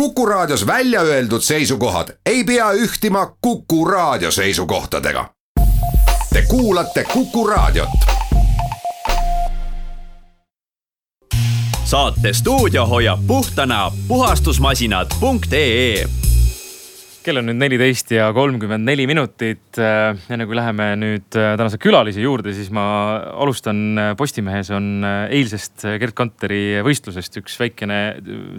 Kuku Raadios välja öeldud seisukohad ei pea ühtima Kuku Raadio seisukohtadega. Te kuulate Kuku Raadiot. saate stuudio hoiab puhtana puhastusmasinad.ee kell on nüüd neliteist ja kolmkümmend neli minutit. enne kui läheme nüüd äh, tänase külalise juurde, siis ma alustan. Äh, Postimehes on äh, eilsest Gerd Kanteri võistlusest üks väikene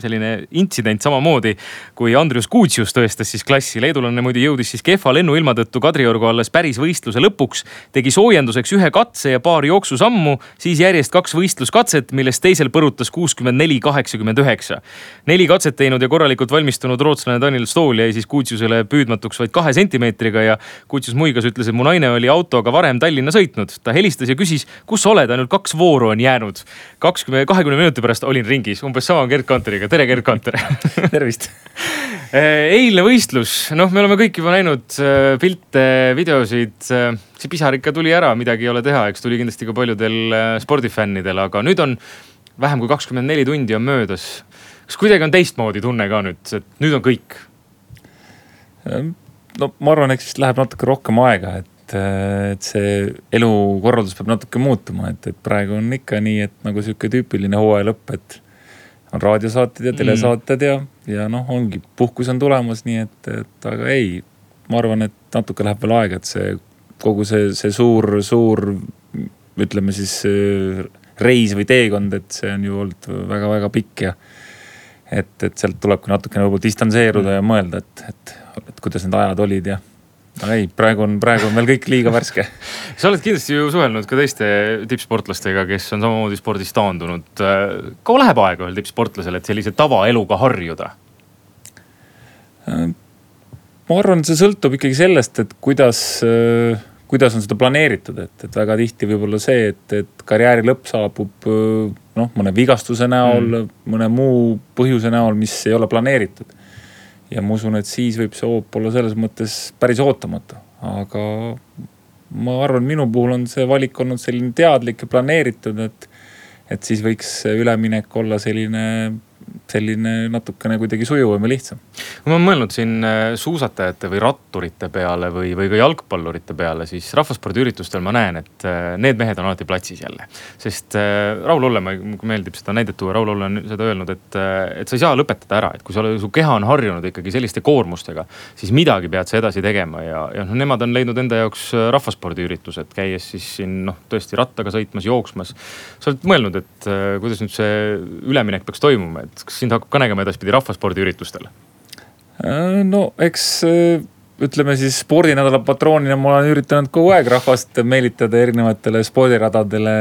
selline intsident samamoodi. kui Andrius Kuutsius tõestas siis klassi, leedulane muidu jõudis siis kehva lennuilma tõttu Kadriorgu alles päris võistluse lõpuks. tegi soojenduseks ühe katse ja paar jooksusammu, siis järjest kaks võistluskatset, millest teisel põrutas kuuskümmend neli, kaheksakümmend üheksa. neli katset teinud ja korralikult valmistunud rootslane Daniel Stool jäi siis Kuutsius Kutsusele püüdmatuks vaid kahe sentimeetriga ja Kutsus muigas ütles, et mu naine oli autoga varem Tallinna sõitnud. ta helistas ja küsis, kus sa oled, ainult kaks vooru on jäänud. kakskümmend, kahekümne minuti pärast olin ringis, umbes sama on Gerd Kanteriga. tere, Gerd Kanter tervist eh, eilne võistlus, noh, me oleme kõik juba näinud eh, pilte, videosid. Eh, see pisar ikka tuli ära, midagi ei ole teha, eks tuli kindlasti ka paljudel spordifännidel, aga nüüd on vähem kui kakskümmend neli tundi on möödas. kas kuidagi on teistmoodi tunne ka nüüd, et nüüd on kõik? No ma arvan, eks vist läheb natuke rohkem aega, et, et see elukorraldus peab natuke muutuma, et, et praegu on ikka nii, et nagu sihuke tüüpiline hooaja lõpp, et on raadiosaated ja mm. telesaated ja, ja noh, ongi puhkus on tulemas, nii et, et aga ei, ma arvan, et natuke läheb veel aega, et see kogu see, see suur, suur ütleme siis reis või teekond, et see on ju olnud väga-väga pikk ja et, et sealt tulebki natukene võib-olla distantseeruda mm. ja mõelda, et, et, et kuidas need ajad olid ja aga ei, praegu on, praegu on veel kõik liiga värske sa oled kindlasti ju suhelnud ka teiste tippsportlastega, kes on samamoodi spordist taandunud. kaua läheb aega ühel tippsportlasel, et sellise tavaeluga harjuda? ma arvan, see sõltub ikkagi sellest, et kuidas äh, kuidas on seda planeeritud, et, et väga tihti võib olla see, et, et karjääri lõpp saabub noh, mõne vigastuse näol mm., mõne muu põhjuse näol, mis ei ole planeeritud. Ja ma usun, et siis võib see hoop olla selles mõttes päris ootamatu, aga ma arvan, minu puhul on see valik olnud selline teadlik ja planeeritud, et, et siis võiks üleminek olla selline selline natukene kuidagi sujuvam ja lihtsam. kui ma olen mõelnud siin äh, suusatajate või ratturite peale või, või ka jalgpallurite peale, siis rahvaspordiüritustel ma näen, et äh, need mehed on alati platsis jälle. sest äh, Raul Ollemaa, mulle meeldib seda näidet tuua, Raul Olle on seda öelnud, et, et sa ei saa lõpetada ära, et kui sa su keha on harjunud ikkagi selliste koormustega, siis midagi pead sa edasi tegema ja, ja noh, nemad on leidnud enda jaoks rahvaspordiüritused, käies siis siin noh, tõesti rattaga sõitmas, jooksmas. sa oled mõelnud, et kuidas nüüd see üleminek peaks toimuma, et kas sind hakkab ka nägema edaspidi rahvaspordiüritustel? Äh, no eks äh, ütleme siis spordinädala patroonina ma olen üritanud kogu aeg rahvast meelitada erinevatele spordiradadele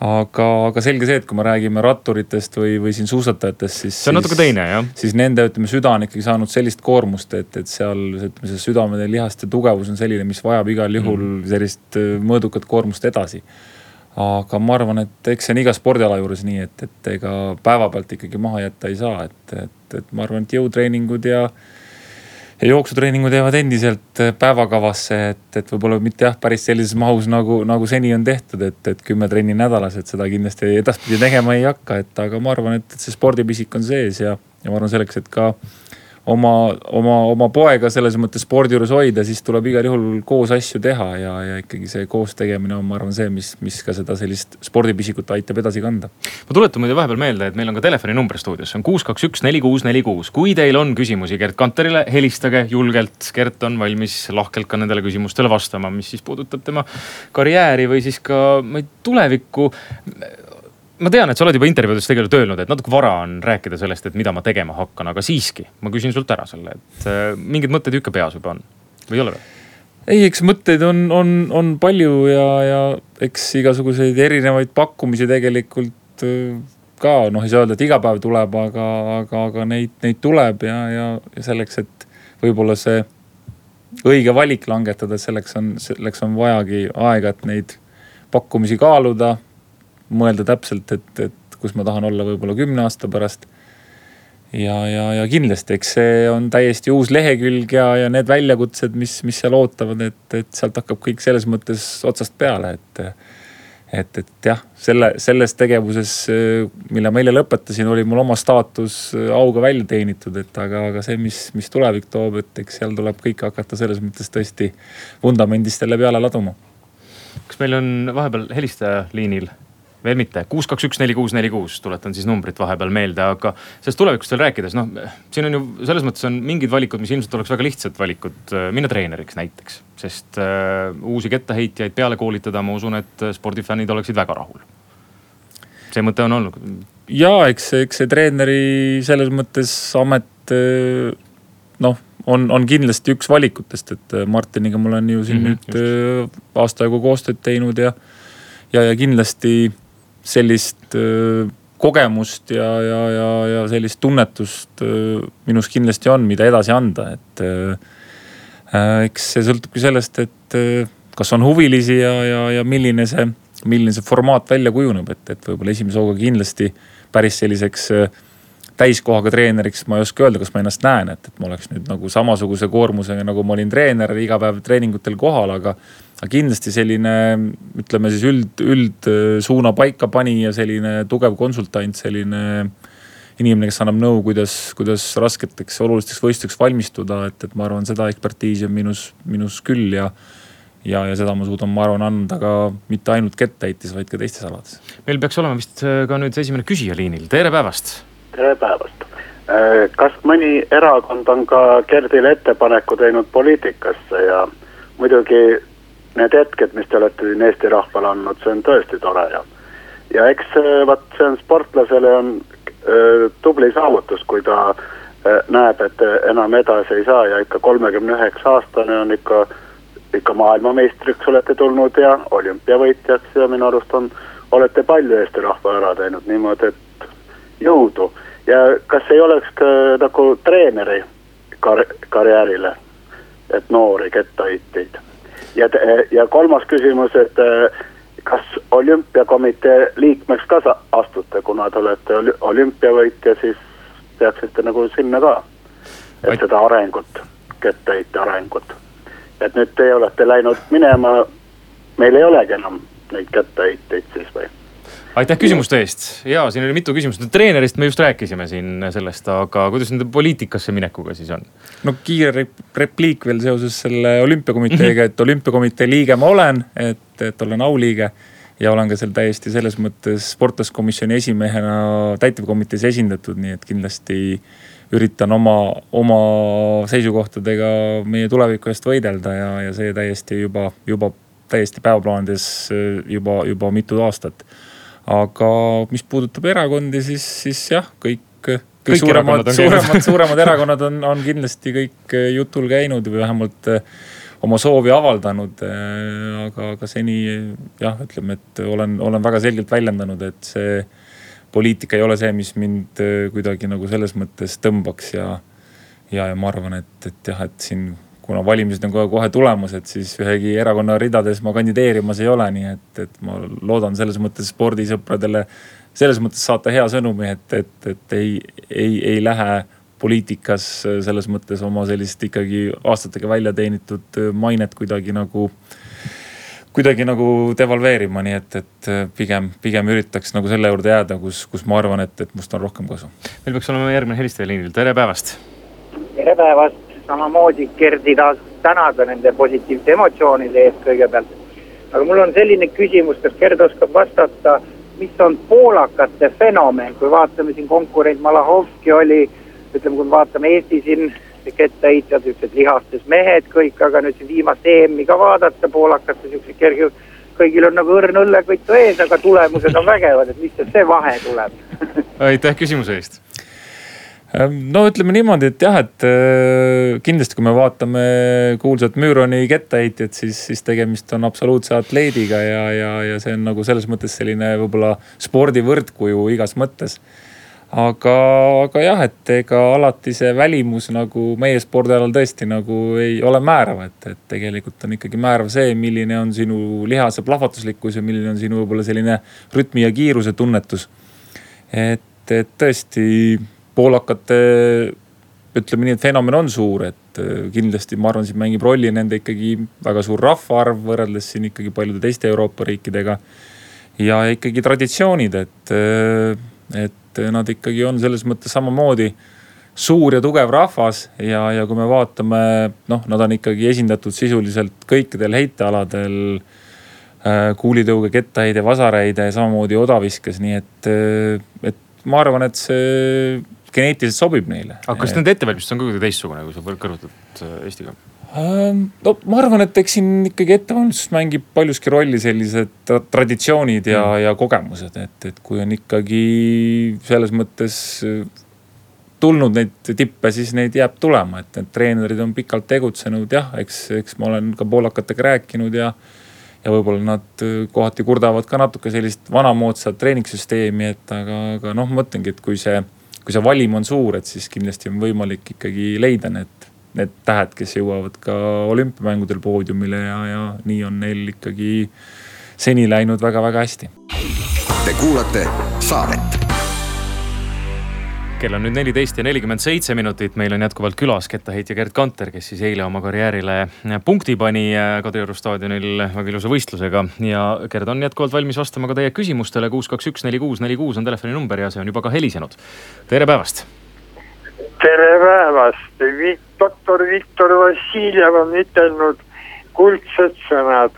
aga, aga selge see, et kui me räägime ratturitest või, või siin suusatajatest, siis. see on natuke teine jah. siis nende, ütleme, süda on ikkagi saanud sellist koormust, et, et seal ütleme, see südamede lihaste tugevus on selline, mis vajab igal juhul mm. sellist äh, mõõdukat koormust edasi aga ma arvan, et eks see on iga spordiala juures nii, et, et ega päevapealt ikkagi maha jätta ei saa, et, et, et ma arvan, et jõutreeningud ja. ja jooksutreeningud jäävad endiselt päevakavasse, et, et võib-olla mitte jah, päris sellises mahus nagu, nagu seni on tehtud, et, et kümme trenni nädalas, et seda kindlasti edaspidi tegema ei hakka, et aga ma arvan, et, et see spordipisik on sees ja, ja ma arvan selleks, et ka oma, oma, oma poega selles mõttes spordi juures hoida, siis tuleb igal juhul koos asju teha ja, ja ikkagi see koos tegemine on, ma arvan, see, mis, mis ka seda sellist spordipisikut aitab edasi kanda. ma tuletan muide vahepeal meelde, et meil on ka telefoninumber stuudios, see on kuus, kaks, üks, neli, kuus, neli, kuus. kui teil on küsimusi Gerd Kanterile, helistage julgelt. Gert on valmis lahkelt ka nendele küsimustele vastama, mis siis puudutab tema karjääri või siis ka tulevikku ma tean, et sa oled juba intervjuudes tegelikult öelnud, et natuke vara on rääkida sellest, et mida ma tegema hakkan, aga siiski ma küsin sult ära selle, et äh, mingeid mõtteid ikka peas juba on või ei ole veel? ei, eks mõtteid on, on, on palju ja, ja eks igasuguseid erinevaid pakkumisi tegelikult äh, ka noh, ei saa öelda, et iga päev tuleb, aga, aga, aga neid, neid tuleb ja, ja, ja selleks, et võib-olla see õige valik langetada, selleks on, selleks on vajagi aega, et neid pakkumisi kaaluda mõelda täpselt, et, et kus ma tahan olla võib-olla kümne aasta pärast. ja, ja, ja kindlasti, eks see on täiesti uus lehekülg ja, ja need väljakutsed, mis, mis seal ootavad, et, et sealt hakkab kõik selles mõttes otsast peale, et. et, et jah, selle, selles tegevuses, mille ma eile lõpetasin, oli mul oma staatus auga välja teenitud, et aga, aga see, mis, mis tulevik toob, et eks seal tuleb kõik hakata selles mõttes tõesti vundamendist jälle peale laduma. kas meil on vahepeal helistaja liinil? Veel mitte, kuus, kaks, üks, neli, kuus, neli, kuus, tuletan siis numbrit vahepeal meelde, aga sellest tulevikust veel rääkides, noh. siin on ju selles mõttes on mingid valikud, mis ilmselt oleks väga lihtsad valikud, minna treeneriks näiteks. sest uh, uusi kettaheitjaid peale koolitada, ma usun, et spordifännid oleksid väga rahul. see mõte on olnud. ja eks, eks see treeneri selles mõttes amet noh, on, on kindlasti üks valikutest, et Martiniga ma olen ju siin mm -hmm, nüüd just. aasta jagu koostööd teinud ja ja, ja kindlasti sellist kogemust ja, ja, ja, ja sellist tunnetust minus kindlasti on, mida edasi anda, et äh, eks see sõltubki sellest, et kas on huvilisi ja, ja, ja milline see, milline see formaat välja kujuneb, et, et võib-olla esimese hooga kindlasti päris selliseks täiskohaga treeneriks ma ei oska öelda, kas ma ennast näen, et, et ma oleks nüüd nagu samasuguse koormusega, nagu ma olin treener iga päev treeningutel kohal, aga aga kindlasti selline ütleme siis üld, üldsuuna paikapanija, selline tugev konsultant, selline inimene, kes annab nõu, kuidas, kuidas rasketeks olulisteks võistlusteks valmistuda, et, et ma arvan, seda ekspertiisi on minus, minus küll ja ja, ja seda ma suudan, ma arvan, anda ka mitte ainult kettaheitis, vaid ka teistes alades. meil peaks olema vist äh, ka nüüd esimene küsija liinil, tere päevast. Tere päevast. Äh, kas mõni erakond on ka Gerdile ettepaneku teinud poliitikasse ja muidugi need hetked, mis te olete siin Eesti rahvale andnud, see on tõesti tore ja. ja eks vot see on sportlasele on öö, tubli saavutus, kui ta näeb, et enam edasi ei saa ja ikka kolmekümne üheksa aastane on ikka, ikka maailmameistriks olete tulnud ja olümpiavõitjaks ja minu arust on, olete palju Eesti rahvale ära teinud niimoodi, et jõudu. ja kas ei oleks ka nagu treeneri kar karjäärile, et noori kettaheitjaid ja, ja kolmas küsimus, et eh, kas olümpiakomitee liikmeks ka astute, kuna te olete olümpiavõitja, siis peaksite nagu sinna ka. et seda arengut, kettaheite arengut. et nüüd teie olete läinud minema, meil ei olegi enam neid kettaheiteid siis või? Aitäh küsimuste eest ja siin oli mitu küsimust, treenerist me just rääkisime siin sellest, aga kuidas nende poliitikasse minekuga siis on? no kiire repliik veel seoses selle olümpiakomiteega, et olümpiakomitee liige ma olen, et, et olen auliige. ja olen ka seal täiesti selles mõttes sportlaskomisjoni esimehena täitevkomitees esindatud, nii et kindlasti üritan oma, oma seisukohtadega meie tuleviku eest võidelda ja, ja see täiesti juba, juba täiesti päevaplaanides juba, juba mitu aastat aga mis puudutab erakondi, siis, siis jah, kõik, kõik, kõik suuremad, suuremad, suuremad erakonnad on, on kindlasti kõik eh, jutul käinud või vähemalt eh, oma soovi avaldanud. Eh, aga, aga seni jah, ütleme, et olen, olen väga selgelt väljendanud, et see poliitika ei ole see, mis mind kuidagi nagu selles mõttes tõmbaks ja, ja, ja ma arvan, et, et jah, et siin kuna valimised on kohe, kohe tulemas, et siis ühegi erakonna ridades ma kandideerimas ei ole, nii et, et ma loodan selles mõttes spordisõpradele selles mõttes saata hea sõnumi, et, et, et ei, ei, ei lähe poliitikas selles mõttes oma sellist ikkagi aastatega välja teenitud mainet kuidagi nagu kuidagi nagu devalveerima, nii et, et pigem, pigem üritaks nagu selle juurde jääda, kus, kus ma arvan, et, et must on rohkem kasu. meil peaks olema järgmine helistaja liinil, tere päevast. tere päevast samamoodi Gerdi tänada nende positiivsete emotsioonide eest kõigepealt. aga mul on selline küsimus, kas Gerd oskab vastata, mis on poolakate fenomen, kui vaatame siin konkurent Malahovski oli, ütleme, kui me vaatame Eesti siin kettaheitjad, siuksed lihastes mehed kõik, aga nüüd viimast EM-i ka vaadata, poolakate siuksed kerge, kõigil on nagu õrn õllekõitu ees, aga tulemused on vägevad, et mis see vahe tuleb? Aitäh küsimuse eest no ütleme niimoodi, et jah, et äh, kindlasti, kui me vaatame kuulsat Müüroni kettaheitjat, siis, siis tegemist on absoluutse atleediga ja, ja, ja see on nagu selles mõttes selline võib-olla spordivõrdkuju igas mõttes. aga, aga jah, et ega alati see välimus nagu meie spordialal tõesti nagu ei ole määrav, et, et tegelikult on ikkagi määrav see, milline on sinu lihase plahvatuslikkus ja milline on sinu võib-olla selline rütmi ja kiiruse tunnetus. et, et tõesti poolakate ütleme nii, et fenomen on suur, et äh, kindlasti ma arvan, siin mängib rolli nende ikkagi väga suur rahvaarv võrreldes siin ikkagi paljude teiste Euroopa riikidega. ja ikkagi traditsioonid, et, et nad ikkagi on selles mõttes samamoodi suur ja tugev rahvas ja, ja kui me vaatame, noh, nad on ikkagi esindatud sisuliselt kõikidel heitealadel äh,. kuulitõuge, kettaheide, vasarheide, samamoodi odaviskes, nii et, et ma arvan, et see geneetiliselt sobib neile. aga kas nende ettevalmistus on ka kuidagi teistsugune, kui sa kõrvutad äh, Eestiga? Ähm, no ma arvan, et eks siin ikkagi ettevalmistus mängib paljuski rolli sellised traditsioonid ja mm., ja kogemused, et, et kui on ikkagi selles mõttes äh, tulnud neid tippe, siis neid jääb tulema, et need treenerid on pikalt tegutsenud, jah, eks, eks ma olen ka poolakatega rääkinud ja. ja võib-olla nad äh, kohati kurdavad ka natuke sellist vanamoodsat treeningsüsteemi, et aga, aga noh, ma mõtlengi, et kui see, kui see valim on suur, et siis kindlasti on võimalik ikkagi leida need need tähed, kes jõuavad ka olümpiamängudel poodiumile ja, ja nii on neil ikkagi seni läinud väga-väga hästi. Te kuulate saadet kell on nüüd neliteist ja nelikümmend seitse minutit, meil on jätkuvalt külas kettaheitja Gerd Kanter, kes siis eile oma karjäärile punkti pani Kadrioru staadionil väga ilusa võistlusega. ja Gerd on jätkuvalt valmis vastama ka teie küsimustele, kuus, kaks, üks, neli, kuus, neli, kuus on telefoninumber ja see on juba ka helisenud. tere päevast tere päevast, doktor Viktor Vassiljev on ütelnud kuldsed sõnad,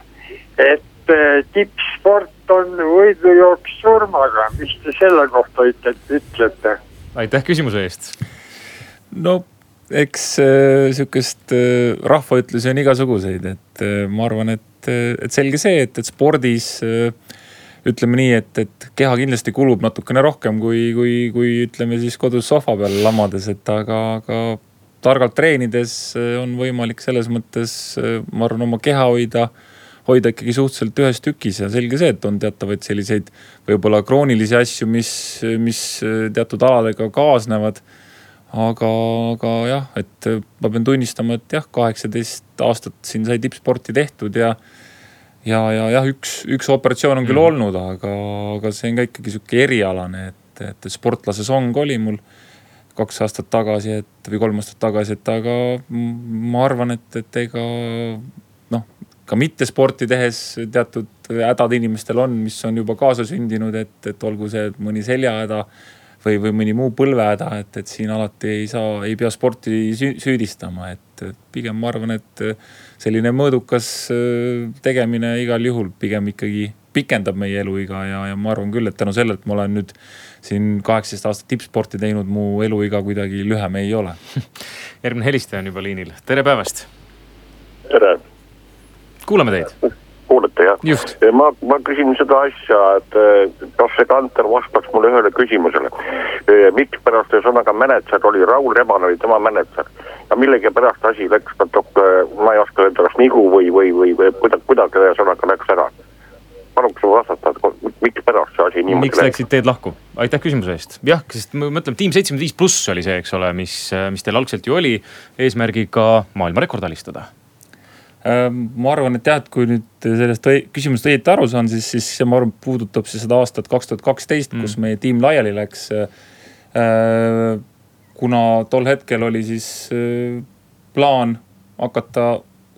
et eh, tippsport on võidujooks surmaga, mis te selle kohta ütlete? Aitäh küsimuse eest. no eks äh, sihukest äh, rahvaütlusi on igasuguseid, et äh, ma arvan, et, et selge see, et, et spordis ütleme nii, et, et keha kindlasti kulub natukene rohkem kui, kui, kui ütleme siis kodus sohva peal lamades, et aga, aga targalt treenides on võimalik selles mõttes, ma arvan, oma keha hoida, hoida ikkagi suhteliselt ühes tükis ja selge see, et on teatavaid selliseid võib-olla kroonilisi asju, mis, mis teatud aladega kaasnevad. aga, aga jah, et ma pean tunnistama, et jah, kaheksateist aastat siin sai tippsporti tehtud ja ja, ja jah, üks, üks operatsioon on küll mm. olnud, aga, aga see on ka ikkagi sihuke erialane, et, et sportlase song oli mul kaks aastat tagasi, et või kolm aastat tagasi, et aga ma arvan, et, et ega ka mitte sporti tehes teatud hädad inimestel on, mis on juba kaasasündinud, et, et olgu see mõni seljahäda või, või mõni muu põlvehäda, et, et siin alati ei saa, ei pea sporti süüdistama, et pigem ma arvan, et selline mõõdukas äh, tegemine igal juhul pigem ikkagi pikendab meie eluiga ja, ja ma arvan küll, et tänu sellele, et ma olen nüüd siin kaheksateist aastat tippsporti teinud, mu eluiga kuidagi lühem ei ole. järgmine helistaja on juba liinil, tere päevast. tere. Kuulame teid kuulete jah? ma, ma küsin seda asja, et kas see kanter vastaks mulle ühele küsimusele. mikspärast ühesõnaga mänedžer oli, Raul Reban oli tema mänedžer ja millegipärast asi läks natuke, ma ei oska öelda, kas nihu või, või, või, või kuidagi, kuidagi ühesõnaga läks ära. paluks vastata, et mikspärast see asi niimoodi miks läks. läksid teed lahku? aitäh küsimuse eest. jah, sest me mõtleme, tiim seitsekümmend viis pluss oli see, eks ole, mis, mis teil algselt ju oli eesmärgiga maailmarekord alistada ma arvan, et jah, et kui nüüd sellest küsimusest õieti aru saan, siis, siis see, ma arvan, puudutab siis seda aastat kaks tuhat kaksteist, kus mm. meie tiim laiali läks. Kuna tol hetkel oli siis plaan hakata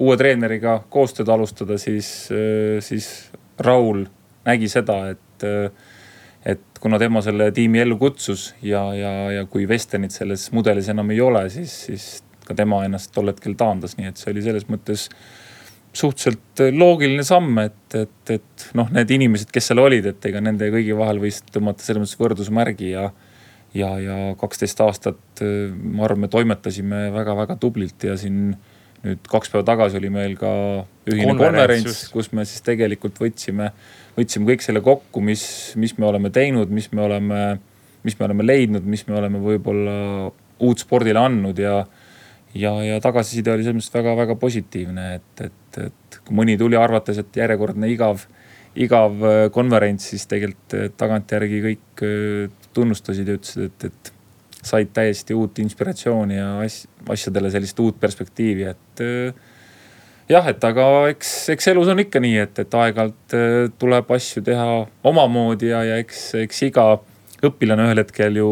uue treeneriga koostööd alustada, siis, siis Raul nägi seda, et, et kuna tema selle tiimi ellu kutsus ja, ja, ja kui Vestenit selles mudelis enam ei ole, siis, siis ka tema ennast tol hetkel taandas, nii et see oli selles mõttes suhteliselt loogiline samm, et, et, et noh, need inimesed, kes seal olid, et ega nende kõigi vahel võis tõmmata selles mõttes võrdusmärgi ja. ja, ja kaksteist aastat, ma arvan, me toimetasime väga-väga tublilt ja siin nüüd kaks päeva tagasi oli meil ka ühine konverents, kus me siis tegelikult võtsime, võtsime kõik selle kokku, mis, mis me oleme teinud, mis me oleme, mis me oleme leidnud, mis me oleme võib-olla uut spordile andnud ja ja, ja tagasiside oli selles mõttes väga-väga positiivne, et, et, et kui mõni tuli arvates, et järjekordne igav, igav äh, konverents, siis tegelikult äh, tagantjärgi kõik äh, tunnustasid ja ütlesid, et, et said täiesti uut inspiratsiooni ja asjadele sellist uut perspektiivi, et jah, et aga eks, eks elus on ikka nii, et, et aeg-ajalt tuleb asju teha omamoodi ja, ja eks, eks iga õpilane ühel hetkel ju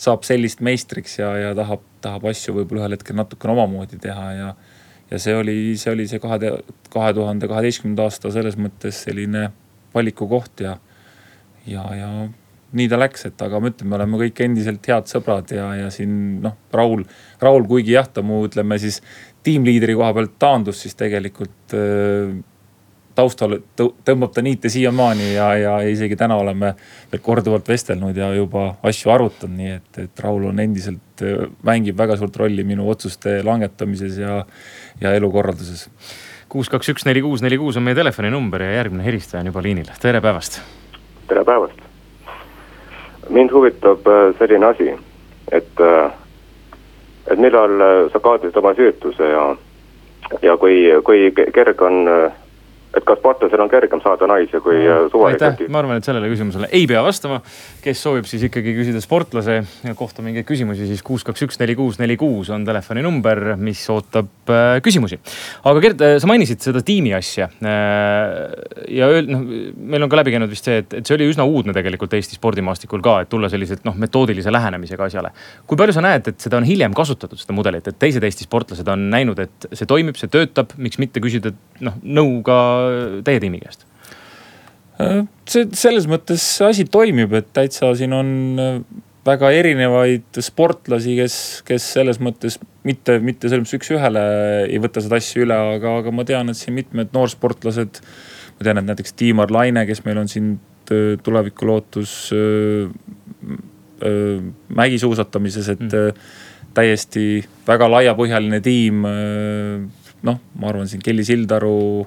saab sellist meistriks ja, ja tahab tahab asju võib-olla ühel hetkel natukene omamoodi teha ja. ja see oli, see oli see kahe, kahe tuhande kaheteistkümnenda aasta selles mõttes selline valikukoht ja, ja, ja nii ta läks, et aga ma ütlen, me oleme kõik endiselt head sõbrad ja, ja siin noh, Raul, Raul, kuigi jah, ta mu ütleme siis tiimliidri koha pealt taandus, siis tegelikult äh, taustal tõmbab ta niite siiamaani ja, ja isegi täna oleme veel korduvalt vestelnud ja juba asju arutanud, nii et, et Raul on endiselt, mängib väga suurt rolli minu otsuste langetamises ja, ja elukorralduses. kuus, kaks, üks, neli, kuus, neli, kuus on meie telefoninumber ja järgmine helistaja on juba liinil, tere päevast. tere päevast mind huvitab äh, selline asi, et, äh, et millal äh, sa kaotasid oma süütuse ja, ja kui, kui kerge on et kas sportlasel on kergem saada naisi kui mm. suvaliselt? ma arvan, et sellele küsimusele ei pea vastama. kes soovib siis ikkagi küsida sportlase kohta mingeid küsimusi, siis kuus, kaks, üks, neli, kuus, neli, kuus on telefoninumber, mis ootab äh, küsimusi. aga Gert, äh, sa mainisid seda tiimi asja äh,. ja öel-, noh, meil on ka läbi käinud vist see, et, et see oli üsna uudne tegelikult Eesti spordimaastikul ka, et tulla selliselt noh, metoodilise lähenemisega asjale. kui palju sa näed, et seda on hiljem kasutatud, seda mudelit, et teised Eesti sportlased on näinud, et see toimib, see töötab, miks mitte küsida noh nõu ka teie tiimi käest? Äh, see selles mõttes asi toimib, et täitsa siin on äh, väga erinevaid sportlasi, kes, kes selles mõttes mitte, mitte selles mõttes üks-ühele ei võta seda asja üle, aga, aga ma tean, et siin mitmed noorsportlased. ma tean, et näiteks Tiimar Laine, kes meil on siin äh, tulevikulootus mägisuusatamises, et mm. täiesti väga laiapõhjaline tiim. noh, ma arvan siin Kelly Sildaru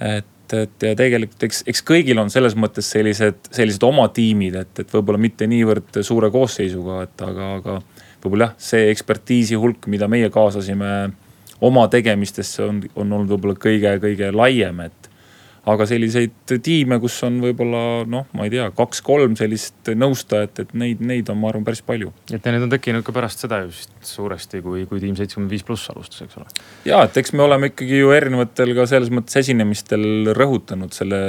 et, et ja tegelikult eks, eks kõigil on selles mõttes sellised, sellised oma tiimid, et, et võib-olla mitte niivõrd suure koosseisuga, et aga, aga võib-olla jah, see ekspertiisi hulk, mida meie kaasasime oma tegemistesse on, on olnud võib-olla kõige-kõige laiem, et aga selliseid tiime, kus on võib-olla noh, ma ei tea, kaks-kolm sellist nõustajat, et neid, neid on, ma arvan, päris palju. et need on tekkinud ka pärast seda ju vist suuresti, kui, kui tiim seitsekümmend viis pluss alustas, eks ole. ja, et eks me oleme ikkagi ju erinevatel ka selles mõttes esinemistel rõhutanud selle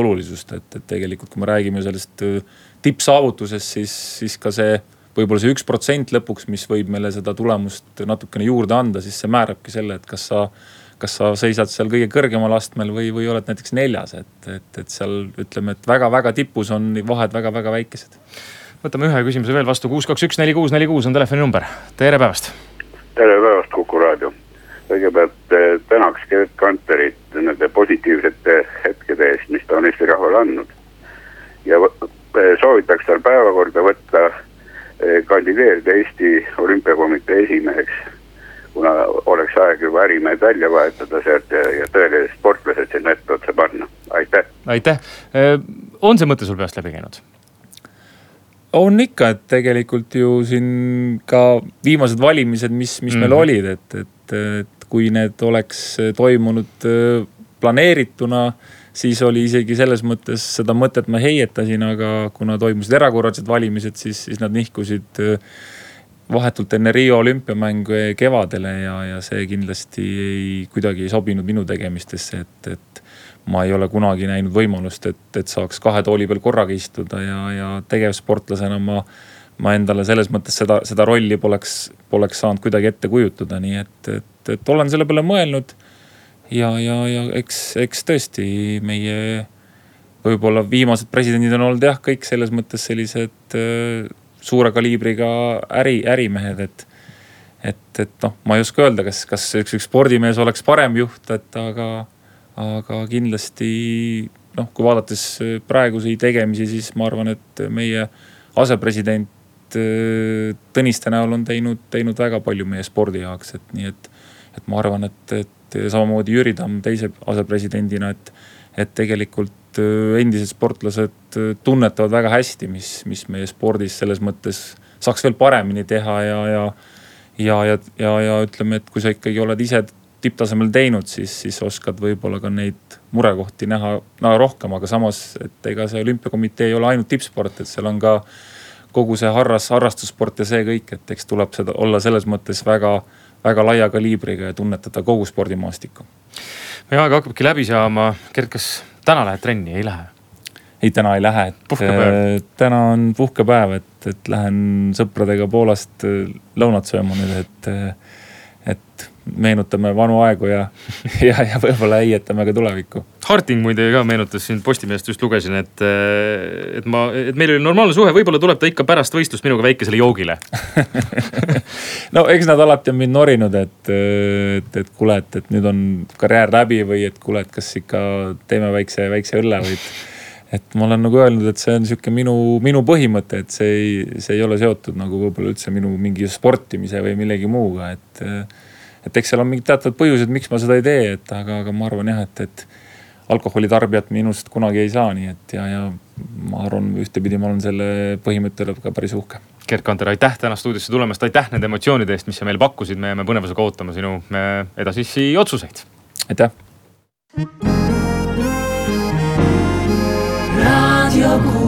olulisust, et, et tegelikult, kui me räägime sellest äh, tippsaavutusest, siis, siis ka see võib-olla see üks protsent lõpuks, mis võib meile seda tulemust natukene juurde anda, siis see määrabki selle, et kas sa kas sa seisad seal kõige kõrgemal astmel või, või oled näiteks neljas, et, et, et seal ütleme, et väga-väga tipus on vahed väga-väga väikesed. võtame ühe küsimuse veel vastu, kuus, kaks, üks, neli, kuus, neli, kuus on telefoninumber, tere päevast. tere päevast, Kuku raadio. kõigepealt eh, tänaks Gerd Kanterit nende positiivsete hetkede eest, mis ta on Eesti rahvale andnud. ja eh, soovitaks tal päevakorda võtta eh, kandideerida Eesti Olümpiakomitee esimeheks kuna oleks aeg juba ärimehed välja vahetada sealt ja, ja tõelised sportlased sinna etteotsa panna, aitäh. aitäh, äh, on see mõte sul peast läbi käinud? on ikka, et tegelikult ju siin ka viimased valimised, mis, mis mm -hmm. meil mhm. olid, et, et, et kui need oleks toimunud äh, planeerituna siis oli isegi selles mõttes seda mõtet ma heietasin, aga kuna toimusid erakorralised valimised, siis, siis nad nihkusid äh, vahetult enne Riio olümpiamänge kevadele ja, ja see kindlasti ei, kuidagi ei sobinud minu tegemistesse, et, et ma ei ole kunagi näinud võimalust, et, et saaks kahe tooli peal korraga istuda ja, ja tegevsportlasena ma, ma endale selles mõttes seda, seda rolli poleks, poleks saanud kuidagi ette kujutada, nii et, et, et olen selle peale mõelnud. ja, ja, ja eks, eks tõesti meie võib-olla viimased presidendid on olnud jah, kõik selles mõttes sellised suure kaliibriga äri, ärimehed, et. et, et noh, ma ei oska öelda, kas, kas üks, üks spordimees oleks parem juht, et aga, aga kindlasti noh, kui vaadates praeguseid tegemisi, siis ma arvan, et meie asepresident äh, Tõniste näol on teinud, teinud väga palju meie spordi jaoks, et nii et, et ma arvan, et, et samamoodi Jüri Tamm teise asepresidendina, et, et tegelikult endised sportlased tunnetavad väga hästi, mis, mis meie spordis selles mõttes saaks veel paremini teha ja, ja. ja, ja, ja, ja ütleme, et kui sa ikkagi oled ise tipptasemel teinud, siis, siis oskad võib-olla ka neid murekohti näha, näha rohkem, aga samas, et ega see olümpiakomitee ei ole ainult tippsport, et seal on ka kogu see harras, harrastussport ja see kõik, et eks tuleb seda olla selles mõttes väga, väga laia kaliibriga ja tunnetada kogu spordimaastikku. Meie aeg hakkabki läbi saama, Gert, kas täna lähed trenni, ei lähe? ei, täna ei lähe, et äh, täna on puhkepäev, et, et lähen sõpradega Poolast äh, lõunat sööma nüüd, et. Äh, et meenutame vanu aegu ja, ja, ja võib-olla heietame ka tulevikku. Harting muide ka meenutas siin Postimehest just lugesin, et, et ma, et meil oli normaalne suhe, võib-olla tuleb ta ikka pärast võistlust minuga väikesele joogile no eks nad alati on mind norinud, et, et, et kuule, et, et nüüd on karjäär läbi või et kuule, et kas ikka teeme väikse, väikse õlle või et et ma olen nagu öelnud, et see on sihuke minu, minu põhimõte, et see ei, see ei ole seotud nagu võib-olla üldse minu mingi sportimise või millegi muuga, et. Et eks seal on mingid teatavad põhjused, miks ma seda ei tee, et aga, aga ma arvan jah, et, et alkoholitarbijat minust kunagi ei saa, nii et ja, ja ma arvan, ühtepidi ma olen selle põhimõtte üle ka päris uhke. Gerd Kanter, aitäh täna stuudiosse tulemast, aitäh nende emotsioonide eest, mis sa meile pakkusid, me jääme põnevusega ootama sinu edasisi otsuseid. aitäh. Radio Kuulus.